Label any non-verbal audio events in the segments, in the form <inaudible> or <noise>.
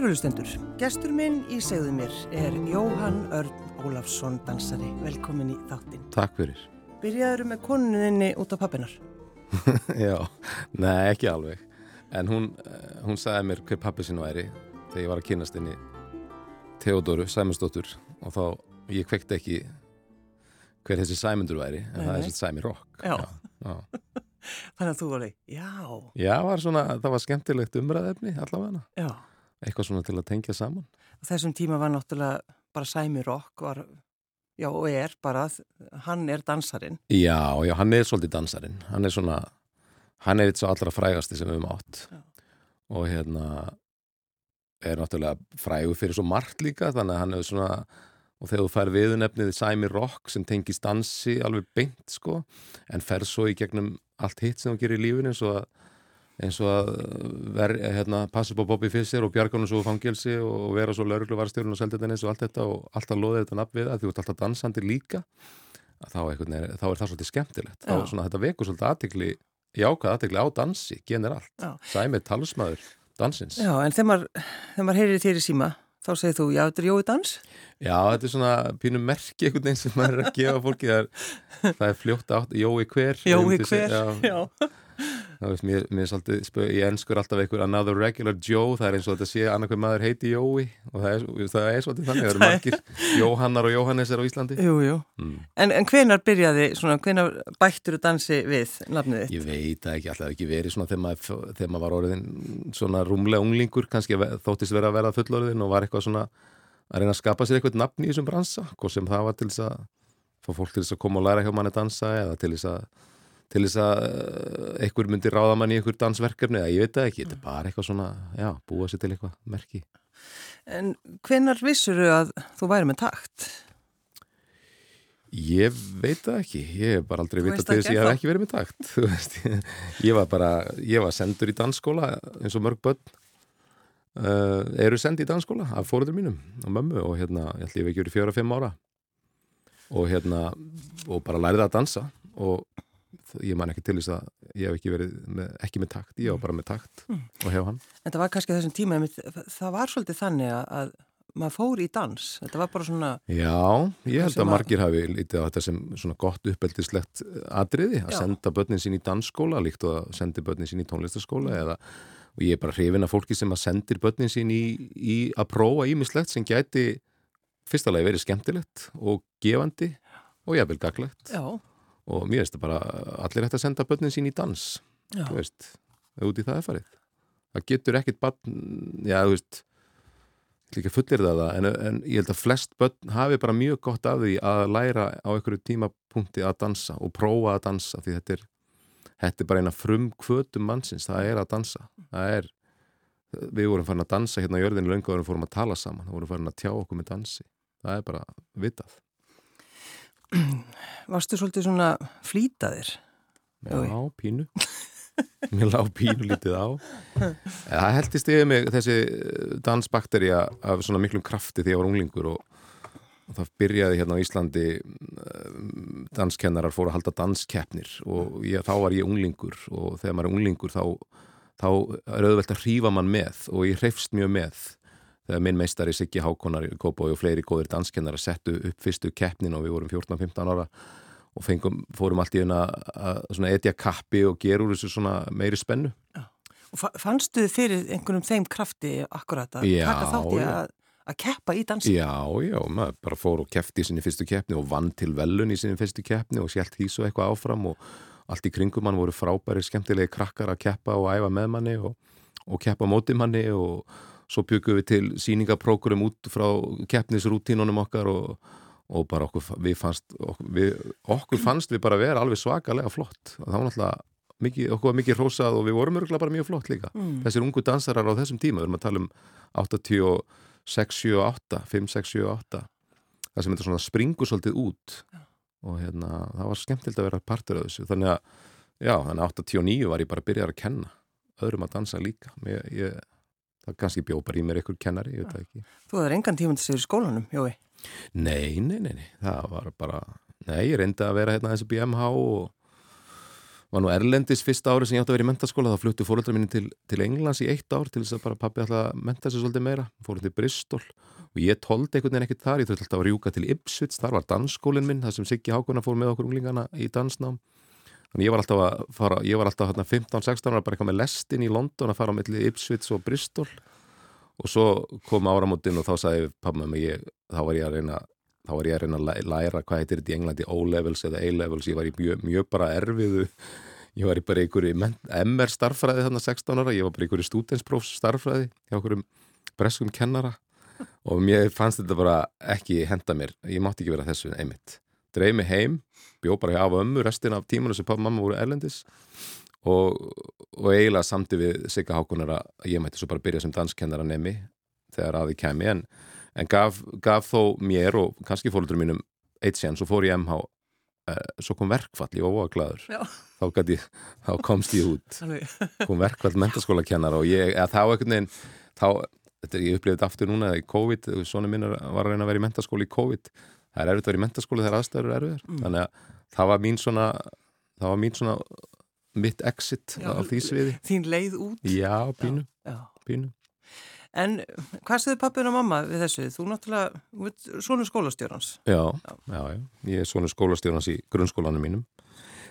Kærulustendur, gestur minn í segðu mér er Jóhann Örn Ólafsson dansari. Velkomin í þáttinn. Takk fyrir. Byrjaður með konuninni út á pappinar? <laughs> Já, nei ekki alveg. En hún, eh, hún sagði mér hver pappi sinu væri þegar ég var að kynast henni Theodóru Sæmundsdóttur og þá ég kvekti ekki hver þessi Sæmundur væri en Nei, það er þessi Sæmi Rock. Já. já. <laughs> Þannig að þú var leið, já, Já, var svona, það var skemmtilegt umræðefni allavega. já. Eitthvað svona til að tengja saman. Þessum tíma var náttúrulega bara Sæmi Rock, var, já og er bara, hann er dansarin. Já, já, hann er svolítið dansarinn. Hann er svona, hann er eitt svo allra frægasti sem við höfum átt. Já. Og hérna er náttúrulega frægur fyrir svo margt líka, þannig að hann er svona, og þegar þú fær viðunefnið Sæmi Rock sem tengist dansi alveg beint, sko, en fer svo í gegnum allt hitt sem þú gerir í lífinu eins og að eins og að ver, hérna, passa upp á Bobby Fischer og bjarganum svo úr fangelsi og vera svo laurugluvarstjórun og seldetinnis og allt þetta og alltaf loðið þetta nafn við að þú ert alltaf dansandi líka þá, veginn- þá er það svolítið skemmtilegt þá svona, þetta vekur svolítið aðtikli jákvæð aðtikli á dansi, generalt Já. sæmið talsmaður dansins Já, en þegar maður, heyrir þér í síma, þá segir þú, já, þetta er Jói dans? Já, þetta er svona pínu merki einhvern veginn sem maður er að gefa fólki það er, það er fljótt átt, Jói hver Jói hver, já, já. Mér, mér svolítið, ég ennskur alltaf einhver another regular Joe, það er eins og þetta sé annarkveð maður heiti Jói og það er, það er svolítið þannig, það eru margir Jóhannar og Jóhannesar á Íslandi. Jú, jú. Mm. En, en hvenar byrjaði, svona, hvenar bættur þú dansi við nafnið þitt? Ég veit ekki, alltaf ekki verið svona þegar maður, þegar maður var orðin svona rúmlega unglingur, kannski þóttist vera að vera fullorðin og var eitthvað svona að reyna að skapa sér eitthvað nafn í þessum bransa, hvað sem það var til þess að fólk til þess að koma og læra hjá manni dansa eða til þess að til þess að eh, einhver myndi ráða manni í einhver dansverkefni, eða ég veit það ekki, þetta er bara eitthvað svona, já, búa sér til eitthvað merki. En hvenar vissur þú að þú væri með takt? Ég veit það ekki, ég hef bara aldrei Þú vita veist til þess að ég hef ekki verið með takt <laughs> ég, var bara, ég var sendur í dansskóla eins og mörg börn uh, eru send í dansskóla af fóruður mínum og mömmu og hérna, ég held ég hef ekki verið fjóra, fimm ára og hérna og bara lærið að dansa og ég man ekki til þess að ég hef ekki verið með, ekki með takt, ég var bara með takt Mm. og hef hann. En það var kannski þessum tíma, það var svolítið þannig að, að maður fór í dans. Þetta var bara svona, Já, ég held að margir hafi lítið á þetta sem svona gott uppeldislegt atriði að Já. senda börnin sín í dansskóla líkt og að sendi börnin sín í tónlistaskóla eða, og ég er bara hrifin af fólki sem að sendir börnin sín í, í að prófa ímislegt sem gæti fyrsta lagi verið skemmtilegt og gefandi og jafnvel gaglegt já, og mér veist það bara allir hægt að senda börnin sín í dans já, þú veist, út í það er farið. Það getur ekkit barn já, þú veist líka fullir það en, en ég held að flest börn hafi bara mjög gott af því að læra á einhverju tímapunkti að dansa og prófa að dansa því þetta er, þetta er bara eina frum kvötum mannsins, það er að dansa. Það er, við vorum farin að dansa hérna á jörðinu löngu og við fórum að tala saman við vorum farin að tjá okkur með dansi. Það er bara vitað <clears throat> varstu svolítið svona flýtaðir? Já, Jói. pínu <laughs> Mér lá pínu lítið á <laughs> Það heldist yfir mig þessi eh, dansbakterja af svona miklum krafti þegar ég var unglingur og, og það byrjaði hérna á Íslandi eh, danskennarar fóru að halda danskeppnir og ég, þá var ég unglingur og þegar maður er unglingur þá, þá er auðvelt að hrífa mann með og ég hreifst mjög með þegar minn meistari Siggi Hákonar Kópói og fleiri góðir danskennarar settu upp fyrstu keppnin og við vorum 14-15 ára og fengum, fórum allt í eina að etja kappi og gera úr þessu svona meiri spennu. Og fa- fannstu þið fyrir einhvernum þeim krafti akkurat að Já, taka þátt í já. að, að keppa í dansi? Já, já, maður bara fór og kefti í sinni fyrstu keppni og vann til velun í sinni fyrstu keppni og sjælt hísu eitthvað áfram og allt í kringum mann voru frábæri skemmtilegi krakkar að keppa og æfa með manni og, og keppa móti manni og svo byggum við til sýningaprókurum út frá keppnisrútínunum okkar og, og bara okkur, við fannst, okkur, við, okkur fannst við bara vera alveg svakalega flott. Það var náttúrulega mikið, okkur var mikið hrósað og við vorum örgulega bara mjög flott líka. Mm. Þessir ungu dansarar á þessum tíma, við erum að tala um 86, 7, 8, 5, 6, 7, 8 það sem þetta svona springur svolítið út og hérna, það var skemmtild að vera partur af þessu, þannig að já, þannig að 89 var ég bara að byrja að kenna öðrum að dansa líka ég, það kannski bjó bara í mér einhver kennari, ég veit það ekki. Þú hefur engan tíma til sér í skólanum, Jói. Nei, nei, nei, nei, það var bara Nei, ég reyndi að vera hérna þessi BMH og var nú erlendis fyrsta ári sem ég átti að vera í mentaskóla þá fluttu fóröldra minni til, til Englands í eitt ár til þess að bara pappi alltaf menta sér svolítið meira. Fórum til Bristol og ég tóldi einhvern veginn ekkert þar, ég þurfti alltaf að rjúka til Ipswich, þar var dansskólinn minn, þar sem Siggi Hákona fór með okkur unglingana í dansnám þannig ég var alltaf að fara, ég var alltaf 15-16 ára bara eitthvað með lestin í London að fara á milli Ipswich og Bristol. Og svo kom áramótin og þá sagði með mig, þá var ég að reyna þá var ég að reyna að læra hvað heitir þetta í Englandi O-levels eða A-levels, ég var í mjög, mjög bara erfiðu ég var í bara einhverju MR starffræði þannig 16 ára, ég var bara einhverju stúdensprófs starffræði hjá einhverjum breskum kennara. Og mér fannst þetta bara ekki henda mér, ég mátti ekki vera þessu einmitt, dreif mig heim bjó bara hjá ömmu restin af tímanu sem pappa og mamma voru erlendis. Og, og eiginlega samti við Sigga Hákunar að ég mætti svo bara byrja sem danskennara nemi þegar aði kemi en en gaf, gaf þó mér og kannski fólkdur mínum eitt sén, svo fór ég MH eh, svo kom verkfall, ég var óaglaður þá, ég, þá komst ég út. Kom verkfall mentaskóla kennar og ég, eða þá ekkert neginn þá, þetta, ég upplifði aftur núna í COVID, svona minn var að reyna að vera í mentaskóla í COVID, það er erfitt að vera í mentaskóla þegar aðstæður er erfiðar, mm. þannig að það var mín svona, það var mín svona mitt exit já, á því sviði Þín leið út? Já, pínu, já, já. pínu. En hvað segði pappin og mamma við þessu? Þú náttúrulega, svonu skólastjórnans. Já, já, já, ég er svonu skólastjórnans í grunnskólanum mínum.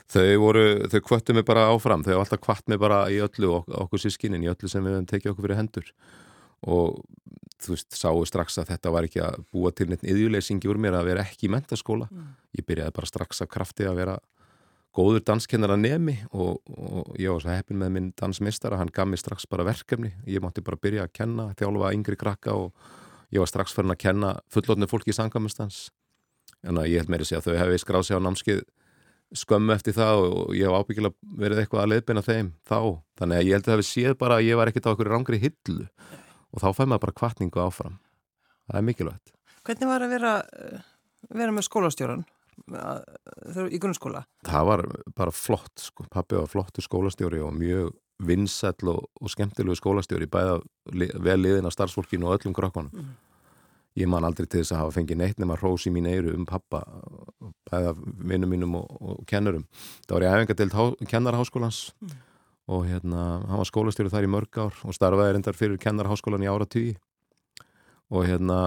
Þau voru, þau kvöttu mig bara áfram, þau hafa alltaf kvart mig bara í öllu ok okkur sískinin, í öllu sem við hefum tekið okkur fyrir hendur. Og þú veist, sáu strax að þetta var ekki að búa til neitt yðjuleysingi úr mér að vera ekki í mentaskóla. Mm. Ég byrjaði bara strax af krafti að vera góður danskennar að nemi og, og ég var svo heppin með minn dansmistara, hann gaf mér strax bara verkefni, ég mátti bara byrja að kenna, þjálfa yngri krakka og ég var strax fyrir að kenna fullotni fólki í sangamistans en ég held meiri að segja að þau hefði skráð sig á námskið skömmu eftir það og ég hef ábyggilega verið eitthvað að leiðbeina þeim þá, þannig að ég held að það hefði séð bara að ég var ekkert á einhverju rángri hillu og þá fæði maður bara kvartningu áfram það er mikilvægt Hvernig var að vera, vera með skólastjóran? í grunnskóla? Það var bara flott sko. Pappi var flottur skólastjóri og mjög vinsæll og, og skemmtilegu skólastjóri bæða vel liðin af starfsfólkinu og öllum krakkonum. Mm. Ég man aldrei til þess að hafa fengið neitt nema hrós í mín eiru um pappa bæða vinnum mínum og, og kennurum. Það var ég aðeins til kennarháskólans mm. Og hérna, hann var skólastjóri þar í mörg ár og starfaði reyndar fyrir kennarháskólan í ára tíu og hérna,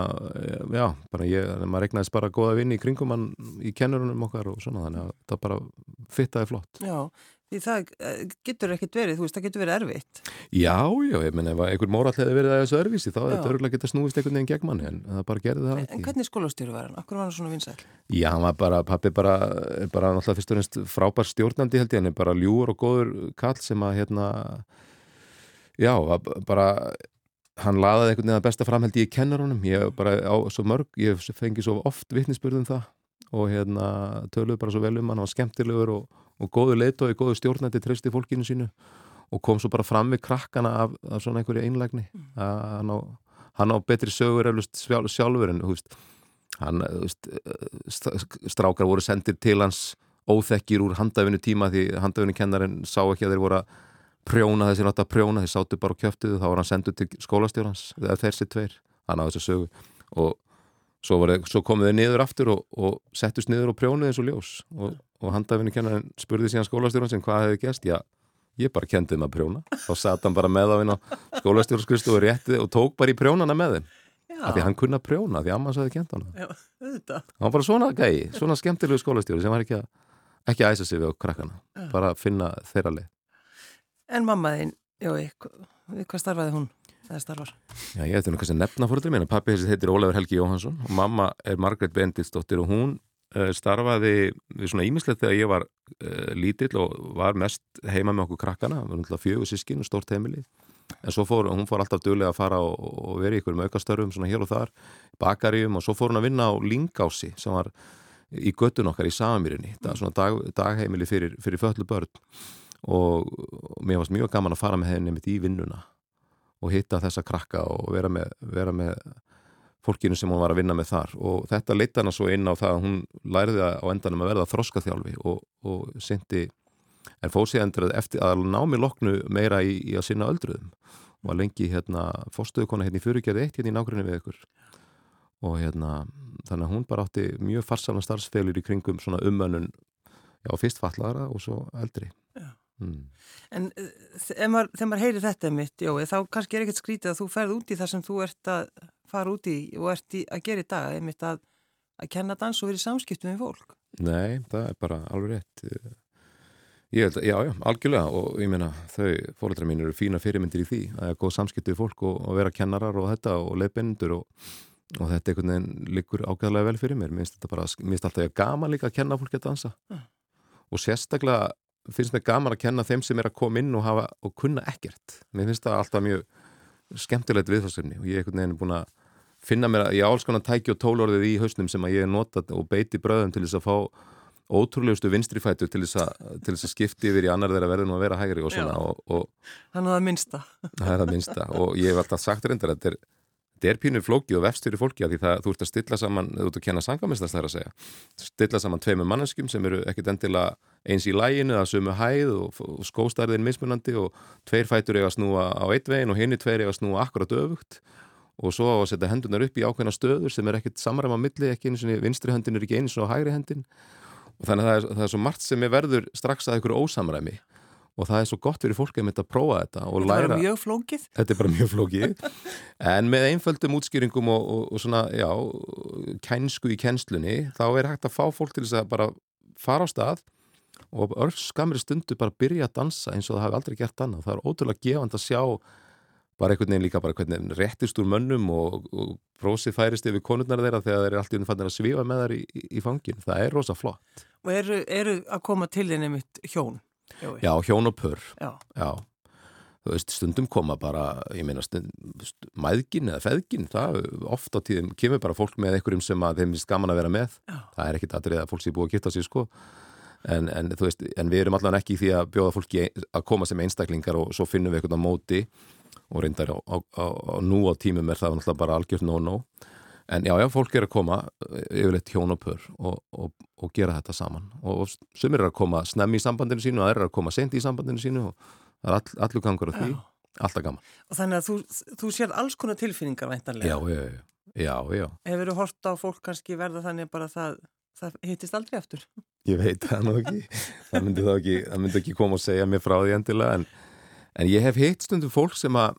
já, bara ég, maður regnaðist bara goða vinni í kringum hann í kennurunum okkar og svona, þannig að það bara fittaði flott. Já, því það eh, getur ekkert verið, þú veist, það getur verið erfitt. Já, já, ég menn, ef einhver móral hefði verið þessu erfisi, þá er þetta örgulega getað snúist einhvern veginn gegn manni, en það bara gerði það ekki. En hvernig skólastjóru var hann? Akkur var hann svona vinsæl? Já, hann var bara, pappi bara, bara náttúrulega fyrst og reynst frábær stjórnandi held ég, hann er bara ljúur og góður kall sem að, hérna, já, bara hann laðaði einhvern veginn að besta framhældi í kennarunum, ég hef bara á svo mörg, ég fengi svo oft vittnisspörðum það og hérna töluði bara svo vel um hann, hann var skemmtilegur og, og góðu leitói, góðu stjórnandi treysti fólkinu sínu og kom svo bara fram við krakkana af, af svona einhverju einlægni. Mm. hann, á, hann á betri sögur sjálf, sjálfur en húst, hann, húst, strákar voru sendir til hans óþekkir úr handafinu tíma því handafinu kennarinn sá ekki að þeir voru að prjóna þessi nátt að prjóna, þeir sátu bara og kjöftuðu þá var hann senduð til skólastjórnans eða þessi tveir, hann á þessu sögu. Og svo, svo komuð þeir niður aftur og, og settust niður og prjónuð þessu ljós og, og handafinu kennarinn spurði síðan skólastjórnans hvað hefði gæst, já, ég bara kendi þeim að prjóna. Og satt hann bara með á hinn á skólastjórnskristu og rétti og tók bara í prjónana með þeim. Af því hann kunna prjóna, því Amman saði kent hann hann var bara svona gæi, svona skemmtilegu skólastjóri sem var ekki að ekki að æsa sig við á krakkana, bara að finna þeirra leið. En mammaðinn, jói, hvað starfaði hún? Já, ég ætti nú kannski að nefna fóröldur mín. Pappi heitir Ólafur Helgi Jóhansson og mamma er Margret Bendilsdóttir og hún starfaði við svona ímislegt þegar ég var uh, lítill og var mest heima með okkur krakkana. Við varum alltaf fjögur sískin og stórt heimili. En svo fór, hún fór alltaf dögulega að fara og, og vera í ykkur með aukastörfum svona hér og þar, bakaríum og svo fór hún að vinna á Lingási sem var í göttun okkar í Samamýrinni. Það er svona dag, dagheimili fyrir, fyrir föllu börn og mér varst mjög gaman að fara með henni mitt í vinnuna og hitta þessa krakka og vera með, vera með fólkinu sem hún var að vinna með þar. Og þetta leitt hana svo inn á það að hún læriði á endanum að verða þroskaþjálfi og, og syndi en fósið endur eftir að ná mér loknu meira í, í að sinna öldruðum. Og að lengi hérna fórstuðukona hérna í fyrirgerði eitt hérna í nákvæmni við ykkur. Og hérna þannig að hún bara átti mjög farsamna starfsfélur í kringum svona umönnun já fyrst fallara og svo eldri. Já. Mm. En þegar maður, þegar maður heyri þetta mitt, Jói, þá kannski er ekkert skrítið að þú ferð út í það sem þú ert að fara út í og ert í, að gera í dag, einmitt að, að kenna dans og verið samskiptum við fólk. Nei, það er bara alveg rétt. Ég held að, já, já, algjörlega og ég meina þau fólkdra mín eru fína fyrirmyndir í því að það er góð samskiptu við fólk og, og vera kennarar og þetta og leiðbindur og, og þetta einhvern veginn liggur ágæðlega vel fyrir mér. Mér finnst þetta bara, mér finnst alltaf ég gaman líka að kenna fólki að dansa Mm. og sérstaklega finnst mér gaman að kenna þeim sem er að koma inn og hafa og kunna ekkert. Mér finnst það alltaf mjög skemmtilegt viðfarsefni og ég er einhvern veginn búin að finna mér að ég á alls konar tæki og tólorðið í hausnum sem að ég er notað og beiti bröðum til þess að fá ótrúlegustu vinstrifætur til þess að, til þess að skipti yfir í annar þeirra verðin og að vera hægri og svona og, og Þannig að það minnsta. <laughs> það er það minnsta og ég hef alltaf sagt reyndar að þetta er, pínur flóki og vefst fyrir fólki að því það þú ert að stilla saman, þú ert að kenna sangamestast þær að segja, stilla saman tveimur manneskjum sem eru ekkit endilega eins í læginu að sömu hæð og, og skóstarðin mismunandi og tveir fætur eiga að snúa á eitt veginn og hinni tveir eiga að snúa akkurat öfugt og svo á að setja hendunar upp í ákveðna stöður sem er ekkit samræma milli, ekki eins og vinstri hendin er ekki eins og hægri hendin og þannig að það er, það er svo margt sem er verður strax að ykkur ósamræmi og það er svo gott fyrir fólk að mynda að prófa þetta og Þetta læra var mjög flókið. Þetta er bara mjög flókið en með einföldum útskýringum og, og, og svona, já, kænsku í kænslunni, þá er hægt að fá fólk til þess að bara fara á stað og örf skamri stundu bara byrja að dansa eins og það hafi aldrei gert annað. Það er ótrúlega gefand að sjá bara einhvern veginn líka bara hvernig réttist úr mönnum og, og brósið færist yfir konurnar þeirra þegar þeir eru alltaf fannir að svífa með þær í, í, fangin. Það er rosa flott. Og eru, eru að koma til þinn einmitt hjón, Jói? Já, hjón og pör. Já. Já, þú veist, stundum koma bara, ég meina, mæðgin eða feðgin, það oft á tíðum kemur bara fólk með einhverjum sem að þeim finnst gaman að vera með. Já. Það er ekkit aðrið að fólk sé búið að geta sig, sko. En, en veist, en við erum allan ekki í því að bjóða fólki að koma sem einstaklingar og svo finnum við eitthvað á móti og reyndar á, á, á, nú á tímum er það náttúrulega bara algjört no-no. En já, já, fólk er að koma eh, yfirleitt hjón og pör og, og, og gera þetta saman og sumir er að koma snemmi í sambandinu sínu og aðrir er að koma sent í sambandinu sínu og það er all, allur gangur á því, Já. alltaf gaman. Og þannig að þú, þú sér alls konar tilfinningar væntanlega. Já, já, já, já, Hefur þú hort á fólk kannski verða þannig bara að það, það hittist aldrei aftur? ég veit það nú ekki, það myndi þá ekki, það myndi ekki koma og segja mér frá því endilega en, en ég hef hitt stundum fólk sem að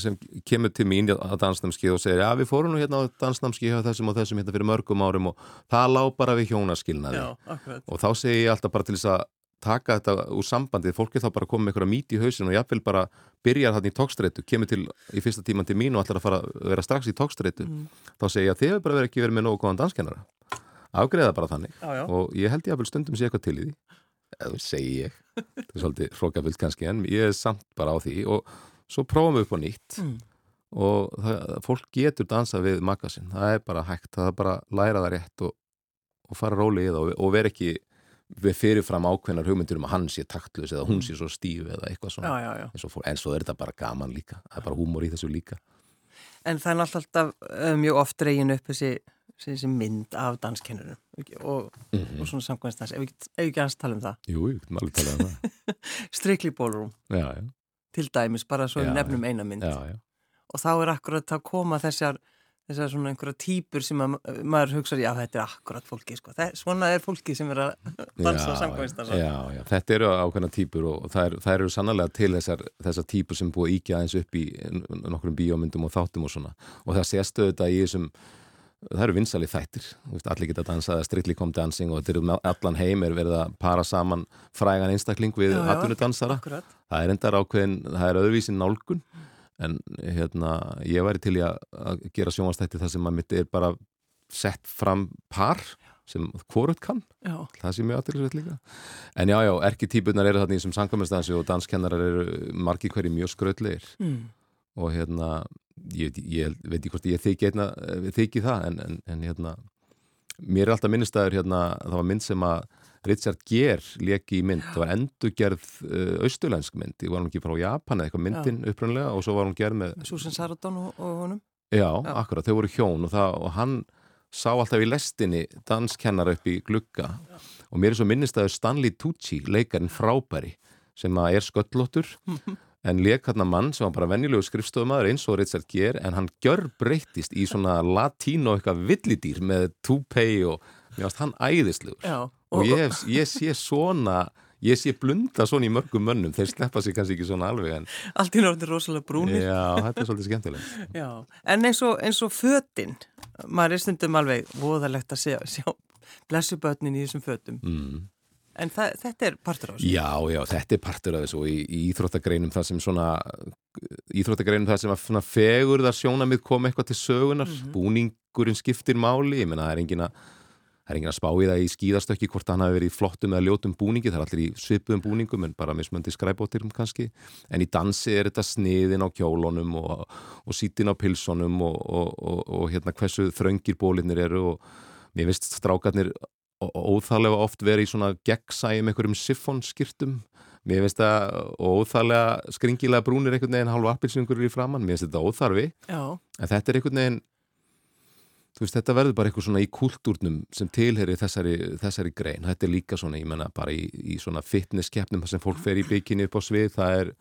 sem kemur til mín að dansnamskið og segir, já við fórum nú hérna á dansnamskið hjá þessum og þessum hérna fyrir mörgum árum og það lá bara við hjónaskilnaði akkurat. og þá segir ég alltaf bara til þess að taka þetta úr sambandið, fólk er þá bara koma með einhverja mít í hausin og jáfnvel bara byrjar hann í tókstreitu, kemur til í fyrsta tíman til mín og ætlar að fara að vera strax í tókstreitu Mm. þá segir ég að þið hefur bara verið ekki verið með nógu góðan danskennara afgreða bara þannig Já, já. og ég held ég að vel stundum sé eitthvað til í því eða segi ég. Það er svolítið hrókafullt kannski en ég er samt bara á því. Og svo prófum við upp á nýtt. Mm. og það, fólk getur dansa við magasinn, það er bara hægt. Það er bara að læra það rétt og, og fara róli í það. Og, og vera ekki við fyrirfram ákveðnar hugmyndur um að hann sé taktlaus eða hún sé svo stíf eða eitthvað svona. Já, já, já. en svo, fór, en svo er þetta bara gaman líka. Það er bara húmor í þessu líka. En það er alltaf, uh, mjög oft dregin upp þessi, þessi mynd af danskennurum. Og, mm og svona samkvæmstans, ef við ekki- við aðeins tala um það. Jú, ég getum alveg talað um það. <laughs> Já, já, til dæmis, bara svo Já, við nefnum eina mynd. já, já. Og þá er akkurat að koma þessar, þessar svona einhverja típur sem að, maður hugsa, já þetta er akkurat fólki, sko. Það, svona er fólki sem er að dansa samkvæmstans. Já, já, þetta eru ákveðna típur og það, er, það eru sannlega til þessar, þessar típur sem búið að íkja aðeins upp í nokkrum bíómyndum og þáttum og svona. Og það séstu þetta í þessum það eru vinsalið þættir, allir geta dansað Strictly Come Dancing og þetta eru allan heim er verið að para saman frægan einstakling við Akkurat. það er endar ákveðin, það er öðruvísin nálgun en hérna ég væri til að, að gera sjónvastætti þar sem að mitt er bara sett fram par sem hvorut kann. Já, það sé mjög aðtilsveit líka. En já, já, erkitýpunar eru þarna í þessum sangamestdansi og danskennarar eru margi hverju mjög skröldlegir mm. og hérna ég, ég veit ekki hvort ég þykki, einna, þykki það en, en, en hérna mér er alltaf minnistæður hérna það var mynd sem að Richard Gere leki í mynd, það var endurgerð uh, austurlensk mynd, ég var hann ekki frá Japan eða eitthvað myndin upprunlega og svo var hann gerð með Susan Sarandon og, og honum. Já, Já. akkurat, þau voru hjón og, það, og hann sá alltaf í lestinni danskennara upp í glugga. Og mér er svo minnistæður Stanley Tucci, leikarinn frábæri sem að er sköllóttur <laughs> en leik hann mann sem var bara venjulegu skrifstofumæður eins og Richard Gere en hann gjör breyttist í svona latínu eitthvað villidýr með toupee og mér varst hann æðislegur Já. og ég, hef, ég sé svona ég sé blunda svona í mörgum mönnum þeir sleppa sér kannski ekki svona alveg en Allt í náttúrulega rosalega brúnir já, þetta er svolítið skemmtilegt <laughs> Já, en eins og, eins og fötin maður er stundum alveg voðalegt að sjá, sjá blessubötnin í þessum fötum mm. En það, þetta er partur á þessu. Já, já, þetta er partur af þessu og í, í íþróttagreinum það sem svona íþróttagreinum það sem að svona fegur það sjónamið kom eitthvað til sögunar búningurinn skiptir máli, ég menna það er engin að það er engin að spá í það í skíðastökki hvort hann hafi verið í flottum eða ljótum búningi það er allir í svipuðum búningum en bara mismöndi skræbóttirum kannski. En í dansi er þetta sniðin á kjólunum og, og sítin á pilsonum og, og, og hérna hversu þröngir bólinnir eru og mér finnst strákarnir ó- óþarlega oft verið í svona gegnsæjum einhverjum siffónskirtum mér finnst það óþarlega skringilega brúnir einhvern veginn hálfa appilsingur í framann, mér finnst þetta óþarfi. Já, en þetta er einhvern veginn þú veist, þetta verður bara eitthvað svona í kultúrnum sem tilheri þessari, þessari grein. Þetta er líka svona, ég menna, bara í, í svona fitnesskeppnum þar sem fólk fer í bygginni upp á svið, það er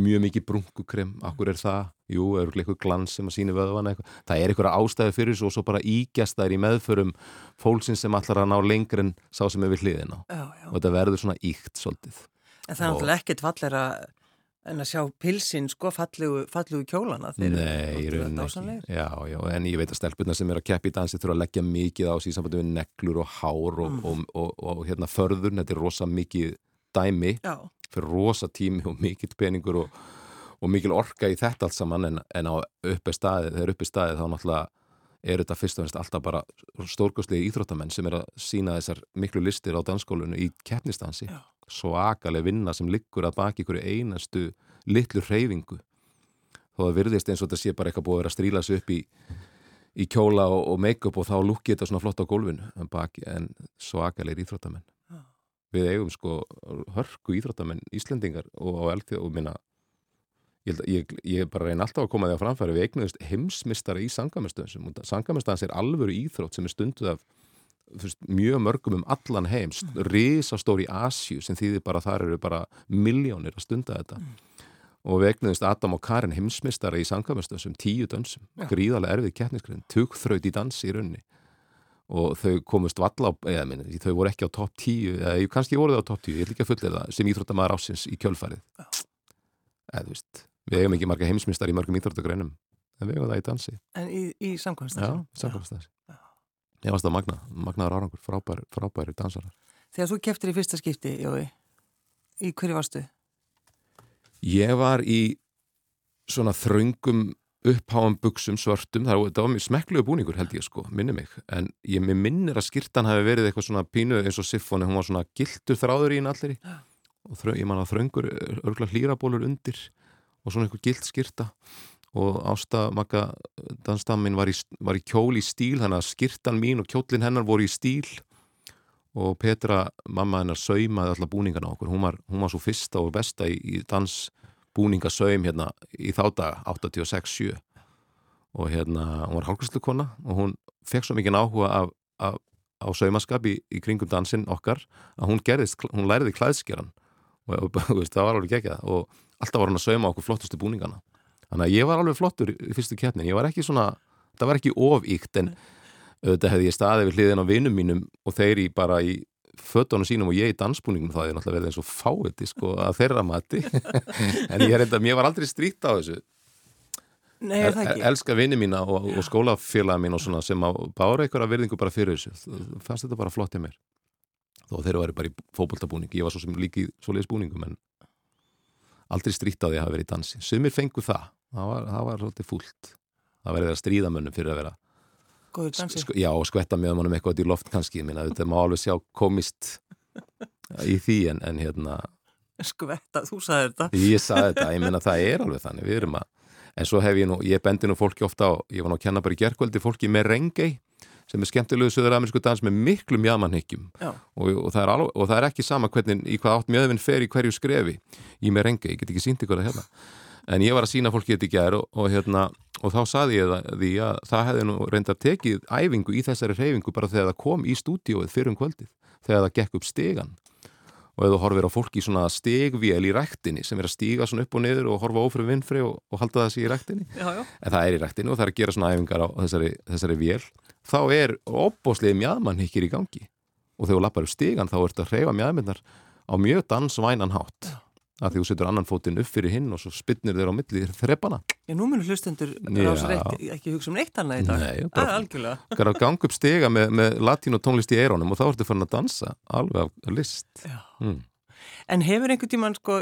mjög mikið brunkukrem, akkur er það jú, er eitthvað glans sem að síni vöðvana eitthvað. það er eitthvað ástæði fyrir þessu og svo bara ígjast þær í meðförum fólksins sem allar að ná lengur en sá sem er við hliðin á já, já. og þetta verður svona íkt svolítið En það er náttúrulega ekkert fallera en að sjá pilsin sko fallegu, fallegu kjólana eru Nei, dásamlegir. ekki. Já, já, en ég veit að stelpurna sem eru að keppa í dansi þurfa að leggja mikið á í sambandi við neglur og hár og, Mm. og, og, og, hérna förður, þetta er rosa mikið dæmi, Já, fyrir rosa tími og mikill peningur og, og mikil orka í þetta allt saman en, en á uppi staðið, þegar uppi staðið þá náttúrulega er þetta fyrst og finnst alltaf bara stórkostlegi íþróttamenn sem er að sína þessar miklu listir á dansskólinu í keppnistansi Já. svakaleg vinna sem liggur að baki ykkur einastu litlu hreyfingu þó það virðist eins og þetta sé bara eitthvað búið að vera að stríla sig upp í, í kjóla og, og make-up og þá lukki þetta svona flott á gólfinu en, baki, en svakalegir íþróttamenn Já. Við eigum sko hörku íþróttamenn Íslendingar og á elþjóð og minna ég, ég, ég bara reyna alltaf að koma því að framfæri. Við eignuðust heimsmistara í sangamestöðum sangamestöðans er alvöru íþrótt sem er stunduð af veist, mjög mörgum um allan heim mm. risastóri í Asju sem þýðir bara þar eru bara miljónir að stunda þetta. Og við eignuðust Adam og Karin heimsmistara í sangamestöðum tíu dönsum. Já. gríðarlega erfið kettniskriðin, tugþraut í dansi í raunni og þau komust valla á, eða minni, þau voru ekki á topp 10 eða kannski voru þau á topp 10, ég ekki að fullera það sem íþróttamæður ásins í kjölfærið eða þú veist, við eigum ekki marga heimsmyndstar í mörgum íþróttagreinum en við eigum það í dansi. En í, í samkvæmst já, samkvæmstans ég varst að magna, magnaður árangur frábær, frábæri dansarar. Þegar þú keftir í fyrsta skipti, Jói í hverju varstu? ég var í svona þröngum uppháum buksum svörtum, það var, mjög smekkluðu búningur held ég sko, minni mig. En ég minnir að skýrtan hafi verið eitthvað svona pínu eins og siffoni, hún var svona giltur þráður í hinn allir í og þröng, ég man að þröngur örgla hlýrabólur undir og svona eitthvað gilt skýrta og Ásta Magga dansdammin var í, var í kjól í stíl þannig að skýrtan mín og kjólinn hennar voru í stíl. Og Petra, mamma hennar saumaði alla búningana á okkur, hún var, hún var svo fyrsta og besta í, í dansbúningasaum hérna í þá daga, 86-7 og hérna, hún var hálfkvæmslu og hún fekk svo mikið áhuga af, af, á saumaskap í, í kringum dansinn okkar að hún gerðist, hún læriði klæðskeran og, <laughs> veist, það var alveg geggjað og alltaf var hún að sauma okkur flottustu búningana. Þannig að ég var alveg flottur í fyrstu keppni. Ég var ekki svona, það var ekki ofíkt en auðvitað hefði ég staðið við hliðin á vinum mínum og þeir í bara í fötunum sínum og ég í dansbúningum það er náttúrulega verið eins og fáiði sko að þeirra mati. <laughs> En ég er enda, mér var aldrei strýtt á þessu. Nei, er það ekki? elska vini mína og, og skólafélaga mín og svona sem að bára einhverja virðingu bara fyrir þessu. Fannst þetta bara flott í mér. Þó þeir eru bara í fótboltabúning. Ég var svo sem líki svo leiðis búningum en aldrei strýtt á því að hafa verið í dansi. Sumir fengu það, það var, það var svolítið fúlt. Það verið að stríða mönnum fyrir að vera Góður dansi? sko, já, og skvetta með honum eitthvað í loft kannski, minna, þetta má alveg sjá komist í því en, en hérna, Skvetta, þú sagði þetta. Ég saði þetta ég minna það er alveg þannig, við erum að en svo hef ég nú, ég bendi nú fólki ofta á ég var nú að kenna bara í gerkvöldi fólki með rengei sem er skemmtilegu söður-amerísku dans með miklu mjadmannhyggjum Já, og, og, það alveg- og það er ekki sama hvernig í hvað átt mjöðvinn fer í hverju skrefi í með rengei, ég get ekki sínt ykkur að hérna. En ég var að sína fólki þetta í gær og, og hérna, og þá saði ég það, því að það hefði nú reyndar tekið æfingu í þessari reyfingu bara þegar það kom í stúdíóið fyrir um kvöldið, þegar það gekk upp stegan og ef þú horfir á fólki í svona stegvél í ræktinni sem er að stíga svona upp og niður og horfa ófrið vinnfri og, og halda þessi í ræktinni. Já, já. En það er í ræktinni og það er að gera svona æfingar á þessari, þessari vél. Þá er opbóðslega mjadmann hikkir í gangi. Og þegar þú lappar upp stigan þá ertu að hreyfa mjadmennar á mjög dansvænan hátt að því þú setur annan fótinn upp fyrir hinn og svo spinnir þér á milli þreppana Já, nú munum hlustendur rásreitt ekki hugsa um neitt annað í dag. Nei, bara- <laughs> að ganga upp stiga með, með latín og tónlist í eirónum og þá ertu farin að dansa alveg af list. Mm. En hefur einhvern tíman sko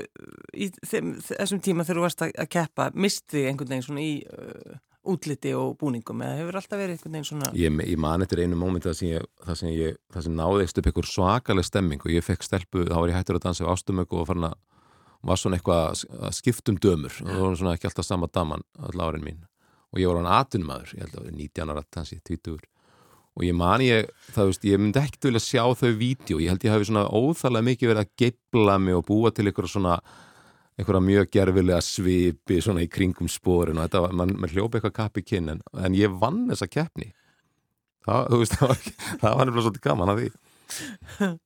í þessum tíma þegar þú varst að, keppa misti einhvern veginn svona í uh, útliti og búningum eða hefur alltaf verið einhvern veginn svona Ég, ég man eftir einu mómenti það sem sem sem náðist upp einhver svakaleg stemming og ég fekk stelpu, þá var ég hættur að dansa á ástumöku og farin að var svona eitthvað að sk- að skiptum dömur. Og það var svona ekki alltaf sama daman all árin mín. Og ég var hann atunmaður, ég held að það var 19 ára tansi, 20 og ég man ég, það veist, ég myndi ekkert vilja sjá þau vídeo, ég held ég hafi svona óþarlega mikið verið að geifla mig og búa til einhverja svona einhverja mjög gerfilega svipi svona í kringum sporin. Og þetta var, mann man hljópa eitthvað kapp í kinn en, en ég vann þessa keppni. Það, þú veist, <laughs> það var, var nefnilega svolítið gaman að því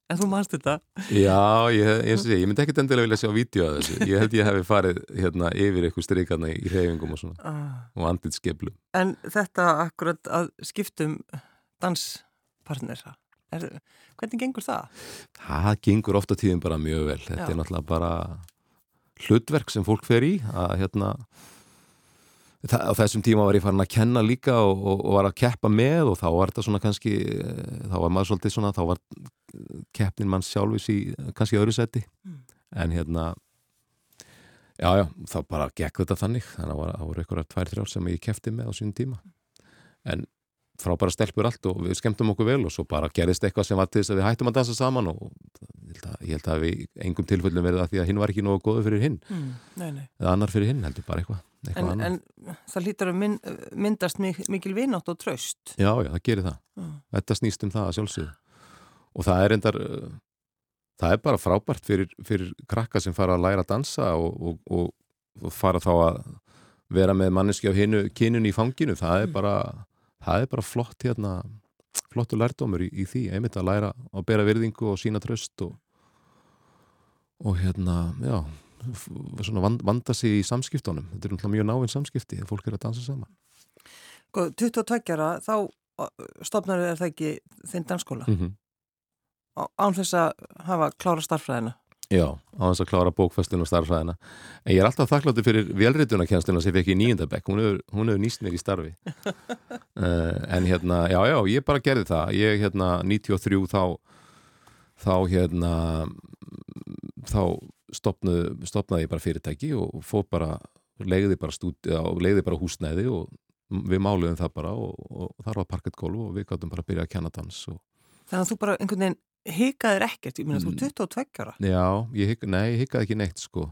En þú manst þetta? Já, ég, ég, sé, ég myndi ekkert endilega vilja sjá vídeo að þessu, ég held ég hefði farið hérna yfir eitthvað streikarna í hreyfingum og svona Ah. og andið skeflum En þetta akkurat að skiptum danspartner er, hvernig gengur það? Það gengur ofta tíðum bara mjög vel þetta Já. er náttúrulega bara hlutverk sem fólk fer í að hérna á þessum tíma var ég farin að kenna líka og, og, og var að keppa með og þá var þetta svona kannski þá var maður svolítið svona, þá var keppnin mann sjálfis í kannski öðru seti Mm. en hérna já, já, þá bara gekk þetta þannig. Þannig að það voru einhverjar tvær, þrjár sem ég keppti með á sínum tíma. En frábæra stelpur allt og við skemmtum okkur vel og svo bara gerðist eitthvað sem var til þess að við hættum að dansa saman og ég held að, ég held að við engum tilfellum verið að því að hinn var ekki nógu góðu fyrir hinn. Mm, nei, nei. eða annar fyrir hinn heldur bara eitthvað En, en það lítur að mynd, myndast mik mikil vinátt og traust Já, já, það gerir það. Já. Þetta snýst um það að sjálfsögðu. Og það er endar, það er bara frábært fyrir, fyrir krakka sem fara að læra að dansa og, og, og, fara þá að vera með manneski á hinu kynun í fanginu. Það er Mm. bara, það er bara flott hérna, flottu lærdómur í, í því, einmitt að læra að bera virðingu og sína tröst og, og hérna, já, vanda sig í samskiptunum. Þetta er náttúrulega mjög náinn samskipti þegar fólk er að dansa saman. Sko, 22 ára, þá stopnar er það ekki þinn dansskóla Mm á- án þess að hafa klára starffræðina Já, á þess að klára bókfæslun og starfræðina. En ég er alltaf þakkláttur fyrir velritunarkjænsluna sem ég fekk í nýjöndabæk. Hún hefur, hún hefur nýst mér í starfi. uh, <laughs> en hérna, já, já, ég bara gerði það. Ég, hérna, 93 þá, þá, hérna, þá stopnaði, stopnaði ég bara fyrirtæki og fór bara, leiði bara stúdi og leiði bara húsnæði og við máluðum það bara og, og þar var parkettgólf og við gáttum bara að byrja að kenna dans og Þannig að þú bara einhvern veginn hikaðir ekkert, ég meina þú Mm. er 22 ára Já, ég hik, nei, ég hikaði ekki neitt sko.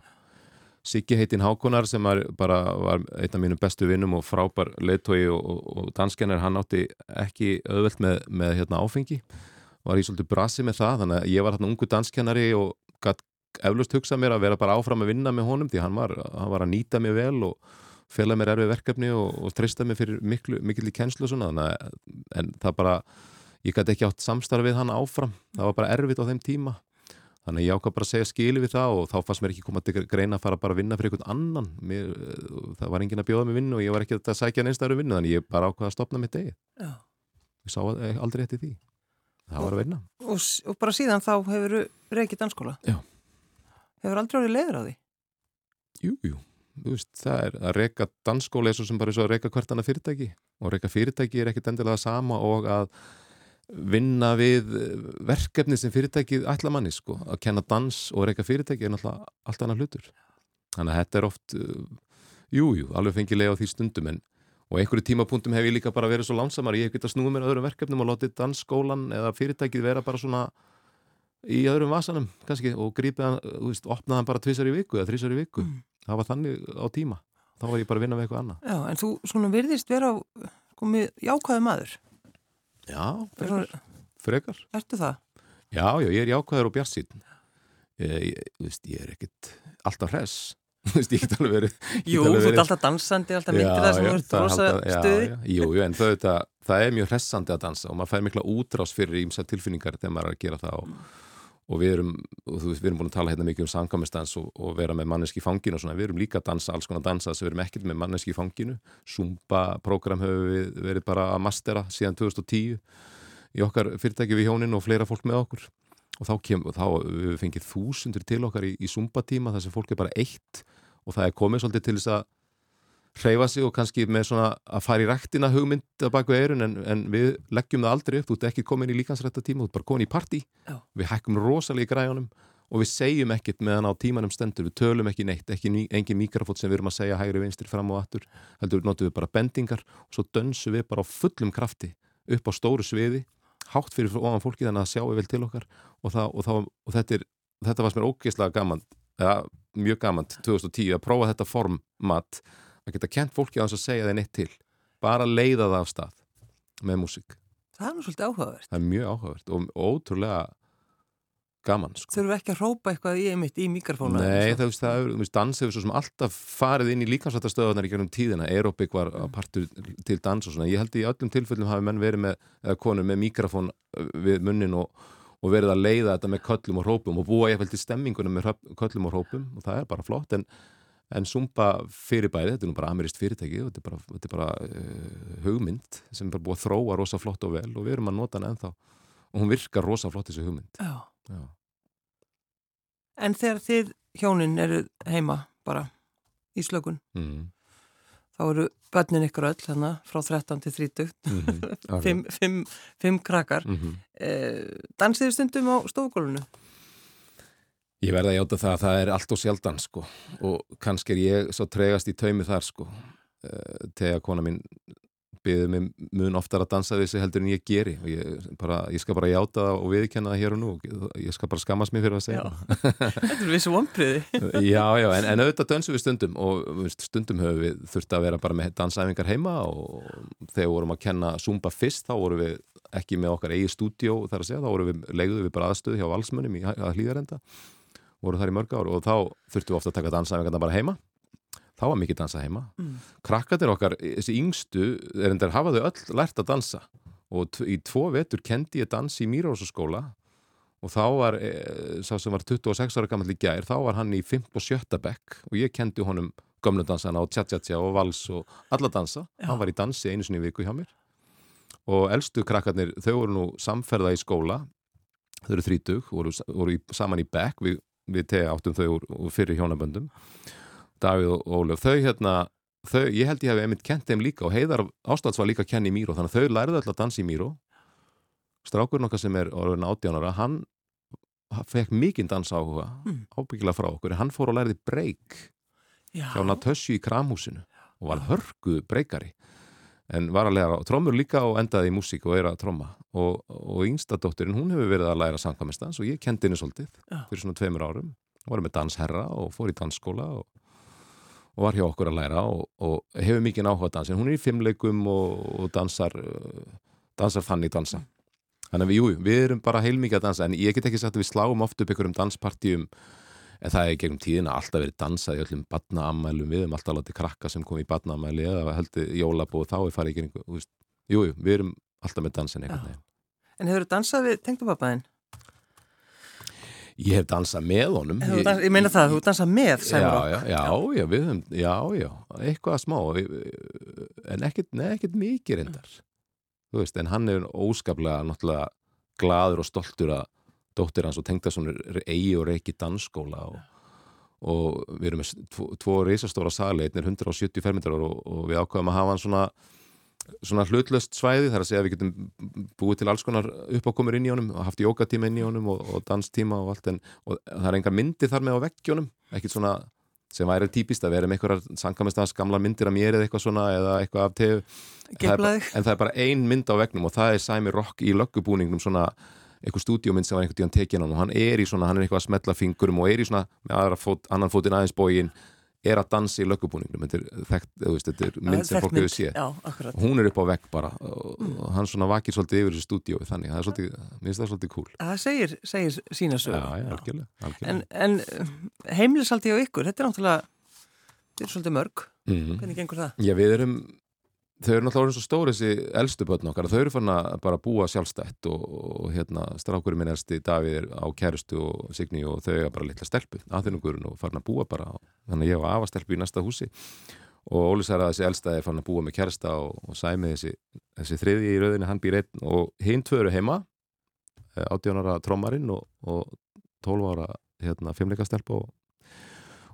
Siggi heitinn Hákonar sem var bara var einn af mínum bestu vinnum og frábær leiðtói og, og, danskennar, hann átti ekki auðvelt með, með hérna, áfengi var ég svolítið brasi með það þannig að ég var hérna ungu danskennari og gætt eflust hugsað mér að vera bara áfram að vinna með honum því hann var, hann var að nýta mig vel og fela mér erfið verkefni og, og treysta mig fyrir miklu, mikil í kennslu og svona þannig að en það bara ég gæti ekki átt samstarf við hann áfram. Það var bara erfitt á þeim tíma. Þannig að ég ákvað bara að segja skili við það og þá fannst mér ekki koma til greina að fara bara að vinna fyrir einhvern annan. Mér, það var enginn að bjóða mig vinnu og ég var ekki að sækja neinstæður vinnu þannig ég bara ákvað að stopna mitt degi ég sá aldrei eftir því. Það var að vinna. Og, og bara síðan þá hefur reykið dansskóla? Já. Hefur aldrei orðið leiður á því? Jú, jú, þú veist, það er að reyka dansskóla er svo sem bara er svo að reyka hvert annað fyrirtæki. Og reyka fyrirtæki er ekkit endilega sama og að vinna við eh, verkefni sem fyrirtækið ætla manni, sko, að kenna dans og reyka fyrirtæki er náttúrulega allt annað hlutur. Þannig að þetta er oft uh, jú, jú, alveg fengilega á því stundum en og einhverju tímapunktum hef ég líka bara verið svo lánsamar ég hef getað snúið mér að öðrum verkefnum og látið dansskólan eða fyrirtækið vera bara svona í öðrum vasanum kannski og grípið hann, þú veist, opnaði hann bara tvisar í viku eða þrísar í viku. Mm. það var þannig á tíma. Þá var ég bara að vinna með eitthvað annað. Já, en þú svona virðist vera með jákvæðu maður. Já, frekar, frekar. Ertu það? Já, já, ég er jákvæður og bjarsýn þú veist, ég er ekkit alltaf hress. <laughs> Þú veist, ég get alveg verið Jú, alveg þú ert verið- alltaf dansandi, alltaf myndir það sem þú ert það er rosa alltaf- já, stuði Jú, jú, en það, það, það er mjög hressandi að dansa og maður fær mikla útrás fyrir ímsa tilfinningar þegar maður er að gera það og, og við erum, og þú við erum búin að tala hérna mikið um sangamistans og, og vera með manneski fanginu og svona, við erum líka að dansa, alls konar dansa þess að við erum ekkert með manneski fanginu. Zumba-program hefur við verið bara að mastera síðan 2010 í okkar fyrirtæki við hjónin og fleira fólk með okkur. Og þá, kem, og þá við fengið þúsundur til okkar í, í Zumba tíma þar sem fólk er bara eitt og það er komið svolítið til þess að hreyfa sig og kannski með svona að fara í rættina hugmynd að baka eirun en, en við leggjum það aldrei upp, þú ert ekki komin í líkansrætta tíma, þú ert bara komin í partí. Já. við hækkum rosalega í græjunum og við segjum ekkert meðan á tímanum stendur. Við tölum ekki neitt, ekki engin mikrofót sem við erum að segja hægri vinstir fram og aftur. Heldur notum við bara bendingar og svo dönsum við bara á fullum krafti upp á stóru sviði hátt fyrir ofan fólki þannig að sjáum við vel til okkar. Og, það, og, það, og þetta, er, þetta var sem er ógeðslega gaman ja, mjög gaman 2010 að prófa þetta format að geta kent fólki á þess að segja þeir neitt til bara leiða það af stað með músík Það er nú svolítið áhugavert. það er mjög áhugavert og, ótrúlega gaman sko. Þurfum ekki að rópa eitthvað í einmitt í mikrofónu? Nei, það, það er, þú veist, dans hefur svo sem alltaf farið inn í líkansvættastöðunar í gegnum tíðina, aerobik var að partur til dans og svona, ég held í öllum tilfellum hafi menn verið með, eða konur með mikrofón við munnin og, og verið að leiða þetta með köllum og hrópum og búa ég fælt í stemmingunum með köllum og hrópum og það er bara flott, en En Zumba fyrirbæði, þetta er nú bara amirist fyrirtæki og þetta er bara, þetta er bara uh, hugmynd sem er bara búið að þróa rosa flott og vel og við erum að nota hann ennþá og hún virkar rosa flott þessu hugmynd. Já. Já. En þegar þið hjónin eru heima bara í slökun, Mm. þá eru börnin ykkur öll þannig frá 13 til 30, Mm -hmm. fimm, fimm, fimm krakkar. Mm -hmm. Eh, dansiðu stundum á stofugólunu? Ég verða að játa það að það er allt og sjaldan sko. Og kannski er ég svo tregast í taumi þar sko. Uh, þegar kona mín byggði mig mun oftar að dansa þessi heldur en ég geri. Og ég, bara, ég skal bara játa það og viðkenna það hér og nú. Ég skal bara skammast mér fyrir að segja Þetta er vissu vonpriði. <laughs> Já, já, en, en auðvitað dansum við stundum. Og stundum höfum við þurft að vera bara með dansæfingar heima og þegar vorum að kenna Zumba fyrst þá vorum við ekki með okkar eigi stúdjó þar að segja, þá vorum við, voru þar í mörg ár og þá þurftum við ofta að taka dansæfingarna bara heima þá var mikið dansa heima Mm. krakkatir okkar, þessi yngstu er endur hafa þau öll lært að dansa og í tvo vetur kendi ég dans í Mýrósaskóla og þá var e, sá sem var 26 ára gammal í gær, þá var hann í 5. og 7. bekk og ég kendi honum gömlu dansana og tja-tja-tja og vals og alla dansa, Já. hann var í dansi einu sinni viku hjá mér og elstu krakkarnir, þau voru nú samferða í skóla þau eru þrítug, voru, voru í, saman í bekk við, við tega áttum þau úr, úr fyrir hjónaböndum Davíð og Ólöf, þau hérna þau, ég held ég hef einmitt kent þeim líka og Heiðar Ástvalds var líka að kenna í Míró þannig að þau lærðu alltaf að dansa í Míró strákurinn okkar sem er orðin átjánara hann fekk mikinn dansa áhuga Mm. ábyggilega frá okkur, hann fór og lærði breyk Já. hjá Natösju í Kramhúsinu og var hörgu breykari en var að læra trommur líka og endaði í músík og er að tromma. Og, og yngsta dótturinn, hún hefur verið að læra samkvæmistans og ég kendi henni svolítið fyrir svona tveimur árum. Og var með dansherra og fór í dansskóla og, og var hjá okkur að læra og, og hefur mikið áhuga á dansin hún er í fimmleikum og, og dansar dansar þannig dansa. Þannig að við, jú, við erum bara heilmikið að dansa. En ég get ekki sagt að við sláum oft upp ykkur um danspartíum en það er gegnum tíðina alltaf verið dansað í öllum badnaamælum við erum alltaf látið krakka sem kom í badnaamæli eða heldur jólabóð þá er farið geringu Jújú, jú, við erum alltaf með dansin einhvern veginn. En hefur þú dansað við tengdupappaðinn? Ég hef dansað með honum. Ég, ég meina það, þú dansað með Já, já, já, já, við höfum, já, já, eitthvað smá, en ekkert, nei, ekkert mikið reyndar, þú veist, en hann er óskaplega, náttúrulega, gladur og stoltur að dóttir hans og tengdason er eigi og reiki dansskóla og, og við erum með tvo, tvo reisastóra sali, einn er 170 fermetrar og, og við ákvaðum að hafa hann svona, svona hlutlöst svæði, þar að segja að við getum búið til alls konar uppákomur inn í honum og haft jókatíma inn í honum og, og danstíma og allt en og það er engar myndir þar með á veggjónum ekkert svona sem væri típist að vera með einhverjar sankamestans gamla myndir af mér eða eitthvað svona eða eitthvað af tegu en það er bara ein mynd á vegnum og það er Sæmi Rock í löggubúningnum svona eitthvað stúdíómynd sem var einhvern tíðan tekin hann og hann er í svona, hann er eitthvað að smetla fingurum og er í svona, með fót, annan fótinn aðeins bógin er að dansa í löggubúningnum þetta er, er mynd sem fólk hefur séð. Hún er upp á vegg bara og, og hann svona vakir svolítið yfir þessu stúdíói þannig, það er svolítið, mér finnst það svolítið cool. Það segir, segir sína sög. En, en heimilisaldi á ykkur, þetta er náttúrulega þetta er svolítið mörg, Mhm. hvernig gengur það? Já, við erum þau eru náttúrulega orðin svo stóri þessi elstu börn okkar að þau eru fann að bara búa sjálfstætt og, og hérna strákurinn minn elsti Davíð er á kærustu og Signi og þau eiga bara litla stelpu aðfinnungurinn og farin að búa bara þannig að ég var afa stelpu í næsta húsi. Og Óli sagði að þessi elsta er farin að búa með kærasta og, og sæmi þessi, þessi þriði í rauðinni hann býr einn og hinn tvö eru heima 18 ára trómarinn og, og 12 ára hérna, fimmleikastelp og,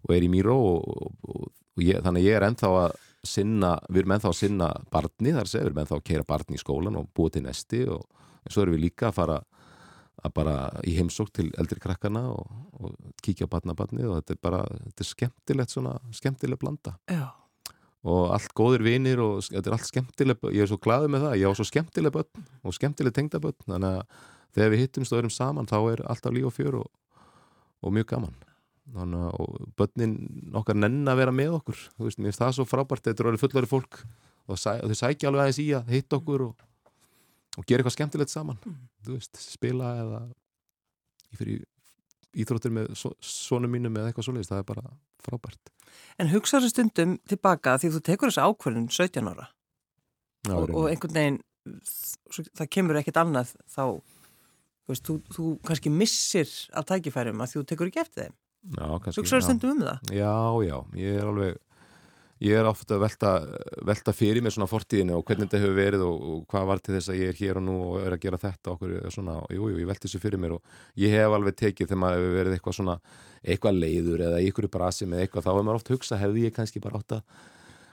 og er í Míró og, og ég, þannig ég er ennþá að sinna, við erum ennþá að sinna barni þar sé, við erum ennþá að keira barni í skólan og búið til nesti og svo erum við líka að fara að bara í heimsók til eldri krakkana og, og kíkja á barnabarnið og þetta er bara, þetta er skemmtilegt svona, skemmtileg blanda Já. og allt góðir vinir og þetta er allt skemmtileg, ég er svo glaðið með það ég á svo skemmtileg börn og skemmtileg tengdabörn þannig að þegar við hittumst og erum saman þá er alltaf líf og fjör og, og mjög gaman þannig að börnin okkar nenn að vera með okkur. Þú veist, mér finnst það svo frábært þetta eru fullari fólk og, sæ, og þau sækja alveg aðeins í að hitta okkur og, og gera eitthvað skemmtilegt saman. Mm. þú veist, spila eða í fyrir íþróttir með svonum mínum eða eitthvað svoleiðist, það er bara frábært. En hugsaður stundum tilbaka því þú tekur þessu ákvörðun 17 ára Já, og, og einhvern veginn það kemur ekkert annað þá þú, veist, þú, þú kannski missir af tækifærum að þú tekur ekki eftir þeim Hugsaður stundum um það? Já, já, ég er alveg ég er ofta að velta, velta fyrir mér svona fortíðinu og hvernig þetta hefur verið og, og hvað var til þess að ég er hér og nú og er að gera þetta okkur svona, jú, jú, ég velti þessu fyrir mér og ég hef alveg tekið þegar maður hefur verið eitthvað svona eitthvað leiður eða ykkur brasi með eitthvað, þá er maður oft hugsa, hefði ég kannski bara átt að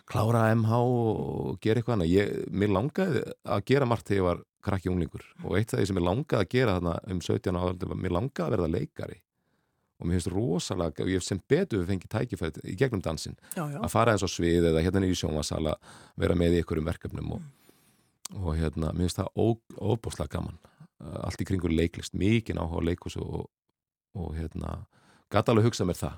klára MH og gera eitthvað annað, ég, mér langaði að gera margt þegar ég var krakki unglingur og eitt af því sem ég langaði að gera þarna um 17 ára, mér langaði að verða leikari og mér finnst rosalega, og ég sem betur fengið tækifæri í gegnum dansin já, já. að fara eins á svið eða hérna í sjónvasala vera með í ykkurum verkefnum og, mm. og hérna, mér finnst það óbúslega gaman, allt í kringur leiklist, mikið áhuga leikus og, og hérna, gæti alveg hugsað mér það,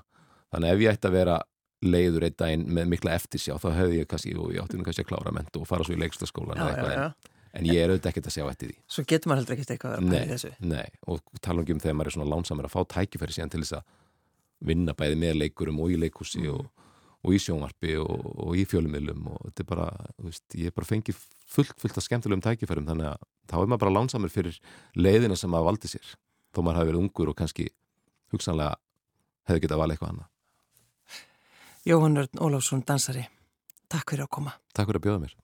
þannig ef ég ætti að vera leiður einn daginn með mikla eftirsjá þá hefði ég kannski, og ég átti nú kannski að klára mentu og fara svo í leikstaskólan eða eitthvað en en ég er auðvitað ekkert að sjá eftir því. Svo getur maður heldur ekkert eitthvað að vera pæli þessu. Nei, og tala um þegar maður er svona lánsamur að fá tækifæri síðan til þess að vinna bæði með leikurum og í leikúsi mm. og, og í sjónvarpi og, og í fjölumilum og þetta er bara, veist, ég er bara fengið fullt, fullt af skemmtilegum tækifærum þannig að þá er maður bara lánsamur fyrir leiðina sem maður valdi sér. Þó maður hafi verið ungur og kannski hugsanlega hefði getað valið eitthvað annað. Jóhann Ólafsson, dansari Takk fyrir að koma. Takk fyrir að bjóða mér